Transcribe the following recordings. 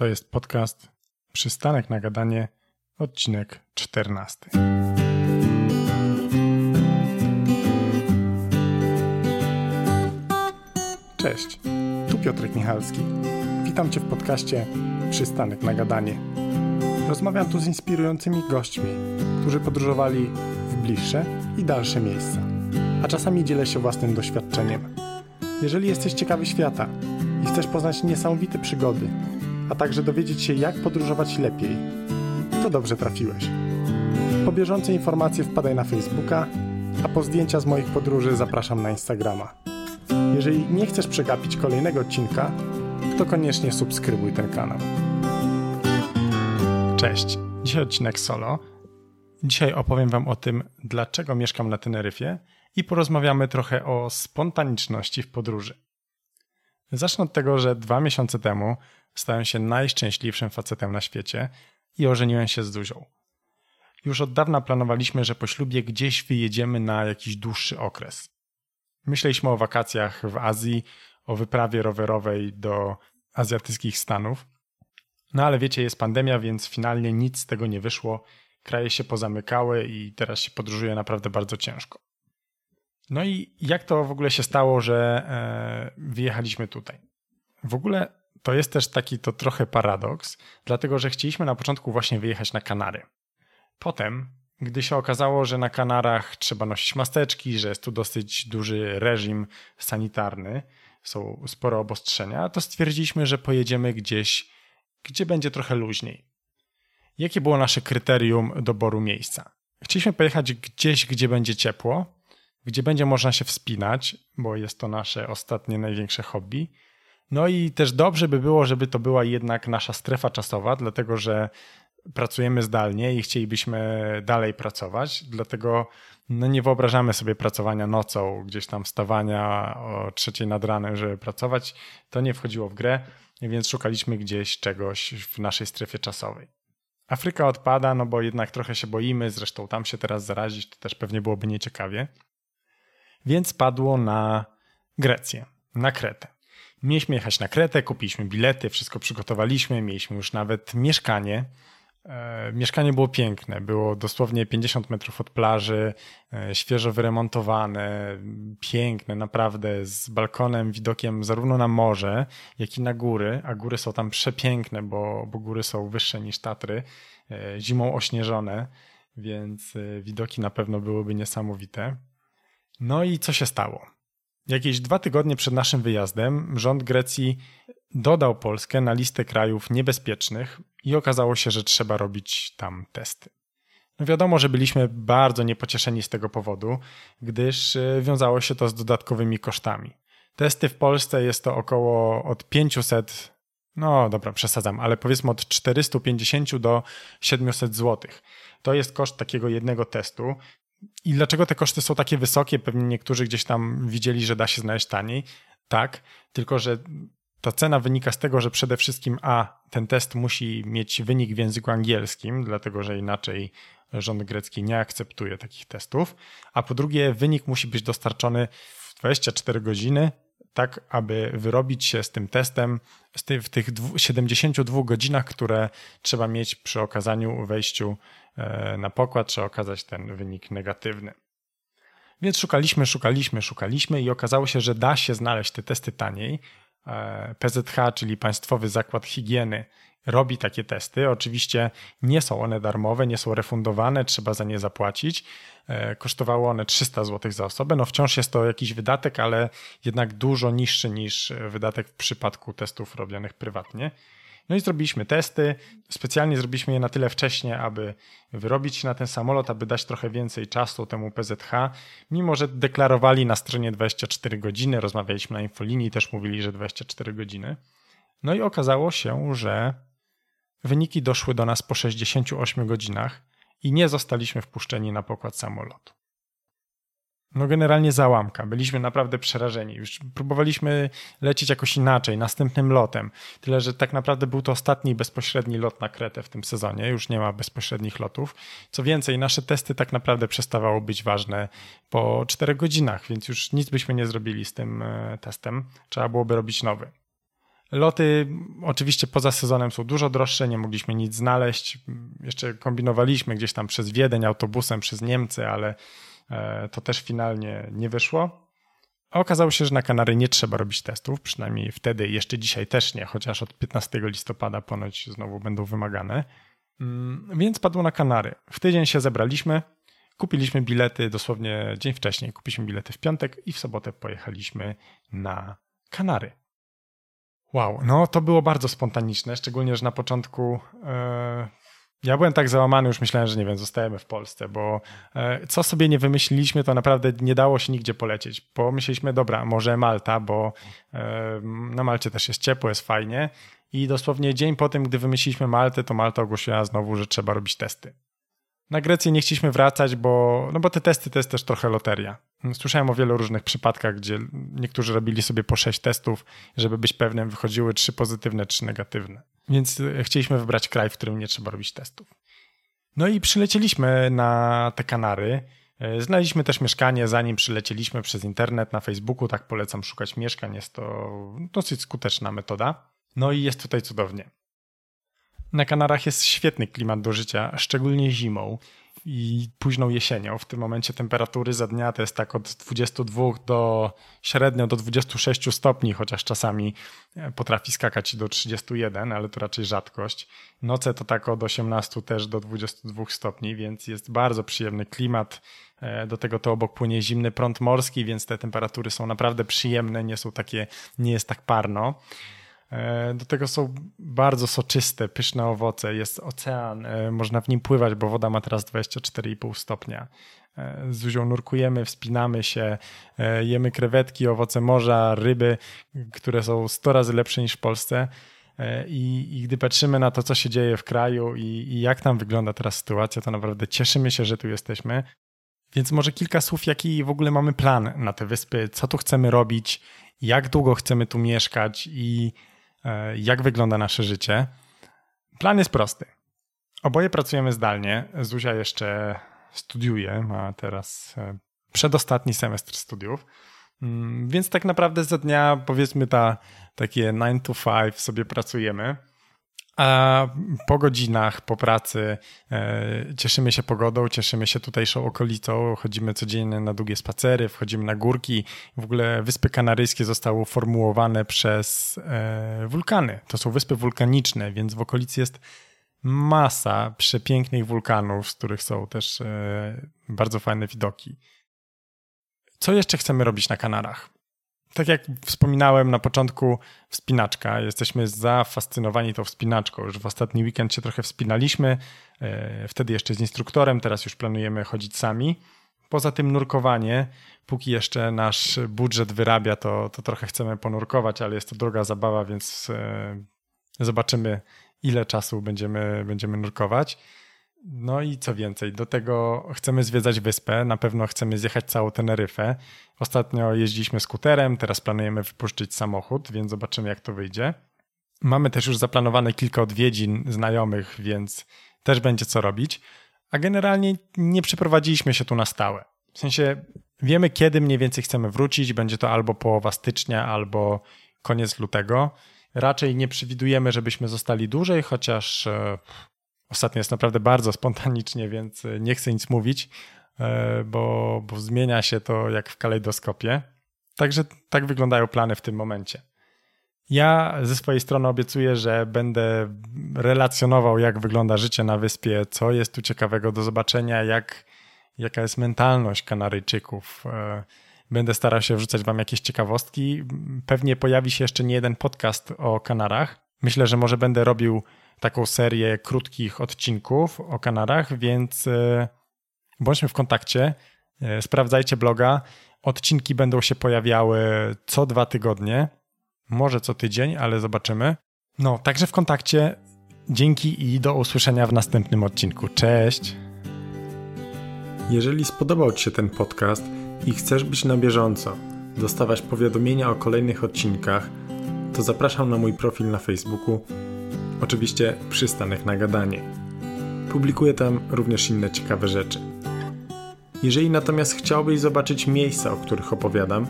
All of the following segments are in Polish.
To jest podcast Przystanek na gadanie, odcinek 14. Cześć, tu Piotrek Michalski. Witam Cię w podcaście Przystanek na gadanie. Rozmawiam tu z inspirującymi gośćmi, którzy podróżowali w bliższe i dalsze miejsca, a czasami dzielę się własnym doświadczeniem. Jeżeli jesteś ciekawy świata i chcesz poznać niesamowite przygody, a także dowiedzieć się, jak podróżować lepiej, to dobrze trafiłeś. Po bieżące informacje wpadaj na Facebooka, a po zdjęcia z moich podróży zapraszam na Instagrama. Jeżeli nie chcesz przegapić kolejnego odcinka, to koniecznie subskrybuj ten kanał. Cześć, dzisiaj odcinek solo. Dzisiaj opowiem Wam o tym, dlaczego mieszkam na Teneryfie i porozmawiamy trochę o spontaniczności w podróży. Zacznę od tego, że dwa miesiące temu stałem się najszczęśliwszym facetem na świecie i ożeniłem się z Zuzią. Już od dawna planowaliśmy, że po ślubie gdzieś wyjedziemy na jakiś dłuższy okres. Myśleliśmy o wakacjach w Azji, o wyprawie rowerowej do azjatyckich Stanów. No ale wiecie, jest pandemia, więc finalnie nic z tego nie wyszło. Kraje się pozamykały i teraz się podróżuje naprawdę bardzo ciężko. No i jak to w ogóle się stało, że e, wyjechaliśmy tutaj? W ogóle to jest też taki to trochę paradoks, dlatego że chcieliśmy na początku właśnie wyjechać na Kanary. Potem, gdy się okazało, że na Kanarach trzeba nosić maseczki, że jest tu dosyć duży reżim sanitarny, są spore obostrzenia, to stwierdziliśmy, że pojedziemy gdzieś, gdzie będzie trochę luźniej. Jakie było nasze kryterium doboru miejsca? Chcieliśmy pojechać gdzieś, gdzie będzie ciepło, gdzie będzie można się wspinać, bo jest to nasze ostatnie największe hobby. No i też dobrze by było, żeby to była jednak nasza strefa czasowa, dlatego że pracujemy zdalnie i chcielibyśmy dalej pracować, dlatego no nie wyobrażamy sobie pracowania nocą, gdzieś tam wstawania o trzeciej nad ranem, żeby pracować. To nie wchodziło w grę, więc szukaliśmy gdzieś czegoś w naszej strefie czasowej. Afryka odpada, no bo jednak trochę się boimy, zresztą tam się teraz zarazić, to też pewnie byłoby nieciekawie. Więc padło na Grecję, na Kretę. Mieliśmy jechać na Kretę, kupiliśmy bilety, wszystko przygotowaliśmy, mieliśmy już nawet mieszkanie. E, mieszkanie było piękne, było dosłownie 50 metrów od plaży, e, świeżo wyremontowane, piękne, naprawdę, z balkonem, widokiem zarówno na morze, jak i na góry, a góry są tam przepiękne, bo, bo góry są wyższe niż Tatry, e, zimą ośnieżone, więc widoki na pewno byłyby niesamowite. No i co się stało? Jakieś dwa tygodnie przed naszym wyjazdem rząd Grecji dodał Polskę na listę krajów niebezpiecznych i okazało się, że trzeba robić tam testy. No wiadomo, że byliśmy bardzo niepocieszeni z tego powodu, gdyż e, wiązało się to z dodatkowymi kosztami. Testy w Polsce jest to około od 500, no dobra, przesadzam, ale powiedzmy od 450 do 700 zł. To jest koszt takiego jednego testu. I dlaczego te koszty są takie wysokie? Pewnie niektórzy gdzieś tam widzieli, że da się znaleźć taniej. Tak, tylko że ta cena wynika z tego, że przede wszystkim A, ten test musi mieć wynik w języku angielskim, dlatego że inaczej rząd grecki nie akceptuje takich testów, a po drugie wynik musi być dostarczony w 24 godziny, tak aby wyrobić się z tym testem w tych 72 godzinach, które trzeba mieć przy okazaniu wejściu e, na pokład, trzeba okazać ten wynik negatywny. Więc szukaliśmy, szukaliśmy, szukaliśmy i okazało się, że da się znaleźć te testy taniej. E, PZH, czyli Państwowy Zakład Higieny, robi takie testy. Oczywiście nie są one darmowe, nie są refundowane, trzeba za nie zapłacić. E, kosztowały one 300 zł za osobę. No wciąż jest to jakiś wydatek, ale jednak dużo niższy niż wydatek w przypadku testów robionych prywatnie. No i zrobiliśmy testy. Specjalnie zrobiliśmy je na tyle wcześnie, aby wyrobić się na ten samolot, aby dać trochę więcej czasu temu PZH. Mimo, że deklarowali na stronie 24 godziny, rozmawialiśmy na infolinii, też mówili, że 24 godziny. No i okazało się, że wyniki doszły do nas po 68 godzinach i nie zostaliśmy wpuszczeni na pokład samolotu. No generalnie załamka. Byliśmy naprawdę przerażeni. Już próbowaliśmy lecieć jakoś inaczej, następnym lotem. Tyle, że tak naprawdę był to ostatni bezpośredni lot na Kretę w tym sezonie. Już nie ma bezpośrednich lotów. Co więcej, nasze testy tak naprawdę przestawało być ważne po 4 godzinach, więc już nic byśmy nie zrobili z tym e, testem. Trzeba byłoby robić nowy. Loty oczywiście poza sezonem są dużo droższe, nie mogliśmy nic znaleźć. Jeszcze kombinowaliśmy gdzieś tam przez Wiedeń autobusem, przez Niemcy, ale e, to też finalnie nie wyszło. Okazało się, że na Kanary nie trzeba robić testów, przynajmniej wtedy, jeszcze dzisiaj też nie, chociaż od 15 listopada ponoć znowu będą wymagane. Mm, więc padło na Kanary. W tydzień się zebraliśmy, kupiliśmy bilety dosłownie dzień wcześniej. Kupiliśmy bilety w piątek i w sobotę pojechaliśmy na Kanary. Wow, no to było bardzo spontaniczne, szczególnie, że na początku e, ja byłem tak załamany, już myślałem, że nie wiem, zostajemy w Polsce, bo e, co sobie nie wymyśliliśmy, to naprawdę nie dało się nigdzie polecieć. Pomyśleliśmy, dobra, może Malta, bo e, na Malcie też jest ciepło, jest fajnie. I dosłownie dzień po tym, gdy wymyśliliśmy Maltę, to Malta ogłosiła znowu, że trzeba robić testy. Na Grecję nie chcieliśmy wracać, bo, no bo te testy to jest też trochę loteria. Słyszałem o wielu różnych przypadkach, gdzie niektórzy robili sobie po sześć testów, żeby być pewnym, wychodziły trzy pozytywne, trzy negatywne. Więc e, chcieliśmy wybrać kraj, w którym nie trzeba robić testów. No i przylecieliśmy na te Kanary. E, znaleźliśmy też mieszkanie, zanim przylecieliśmy przez internet na Facebooku. Tak polecam szukać mieszkań. Jest to dosyć skuteczna metoda. No i jest tutaj cudownie. Na Kanarach jest świetny klimat do życia, szczególnie zimą i późną jesienią. W tym momencie temperatury za dnia to jest tak od 22 do średnio do 26 stopni, chociaż czasami e, potrafi skakać do 31, ale to raczej rzadkość. Noce to tak od 18 też do 22 stopni, więc jest bardzo przyjemny klimat. E, do tego to obok płynie zimny prąd morski, więc te temperatury są naprawdę przyjemne, nie są takie, nie jest tak parno. E, do tego są bardzo soczyste, pyszne owoce. Jest ocean, e, można w nim pływać, bo woda ma teraz 24,5 stopnia. E, z Zuzią nurkujemy, wspinamy się, jemy krewetki, owoce morza, ryby, które są 100 razy lepsze niż w Polsce. I, I, gdy patrzymy na to, co się dzieje w kraju i, i jak tam wygląda teraz sytuacja, to naprawdę cieszymy się, że tu jesteśmy. Więc może kilka słów, jaki w ogóle mamy plan na te wyspy, co tu chcemy robić, jak długo chcemy tu mieszkać i jak wygląda nasze życie. Plan jest prosty. Oboje pracujemy zdalnie. Zuzia jeszcze studiuje, ma teraz e, przedostatni semestr studiów. Mm, więc tak naprawdę za dnia, powiedzmy, ta, takie 9 to 5 sobie pracujemy. A po godzinach, po pracy e, cieszymy się pogodą, cieszymy się tutejszą okolicą, chodzimy codziennie na długie spacery, wchodzimy na górki. W ogóle Wyspy Kanaryjskie zostały formułowane przez e, wulkany. To są wyspy wulkaniczne, więc w okolicy jest masa przepięknych wulkanów, z których są też e, bardzo fajne widoki. Co jeszcze chcemy robić na Kanarach? Tak jak wspominałem na początku, wspinaczka. Jesteśmy zafascynowani tą wspinaczką. Już w ostatni weekend się trochę wspinaliśmy, e, wtedy jeszcze z instruktorem, teraz już planujemy chodzić sami. Poza tym nurkowanie, póki jeszcze nasz budżet wyrabia, to, to trochę chcemy ponurkować, ale jest to droga zabawa, więc e, zobaczymy, ile czasu będziemy, będziemy nurkować. No i co więcej, do tego chcemy zwiedzać wyspę, na pewno chcemy zjechać całą Teneryfę. Ostatnio jeździliśmy skuterem, teraz planujemy wypuszczyć samochód, więc zobaczymy jak to wyjdzie. Mamy też już zaplanowane kilka odwiedzin znajomych, więc też będzie co robić. A generalnie nie przeprowadziliśmy się tu na stałe. W sensie wiemy, kiedy mniej więcej chcemy wrócić. Będzie to albo połowa stycznia, albo koniec lutego. Raczej nie przewidujemy, żebyśmy zostali dłużej, chociaż e, Ostatnio jest naprawdę bardzo spontanicznie, więc e, nie chcę nic mówić, e, bo, bo zmienia się to jak w kalejdoskopie. Także tak wyglądają plany w tym momencie. Ja ze swojej strony obiecuję, że będę relacjonował, jak wygląda życie na wyspie, co jest tu ciekawego do zobaczenia, jak, jaka jest mentalność Kanaryjczyków. E, będę starał się wrzucać Wam jakieś ciekawostki. Pewnie pojawi się jeszcze nie jeden podcast o Kanarach. Myślę, że może będę robił taką serię krótkich odcinków o Kanarach, więc e, bądźmy w kontakcie. E, sprawdzajcie bloga. Odcinki będą się pojawiały co dwa tygodnie, może co tydzień, ale zobaczymy. No, także w kontakcie. Dzięki i do usłyszenia w następnym odcinku. Cześć! Jeżeli spodobał Ci się ten podcast i chcesz być na bieżąco, dostawać powiadomienia o kolejnych odcinkach, to zapraszam na mój profil na Facebooku Oczywiście przystanek na gadanie. Publikuję tam również inne ciekawe rzeczy. Jeżeli natomiast chciałbyś zobaczyć miejsca, o których opowiadam,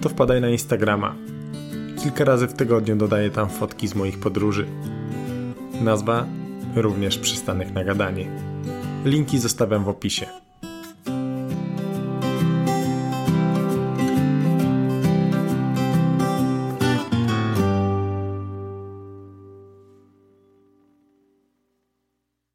to wpadaj na Instagrama kilka razy w tygodniu dodaję tam fotki z moich podróży. Nazwa również przystanek na gadanie. Linki zostawiam w opisie.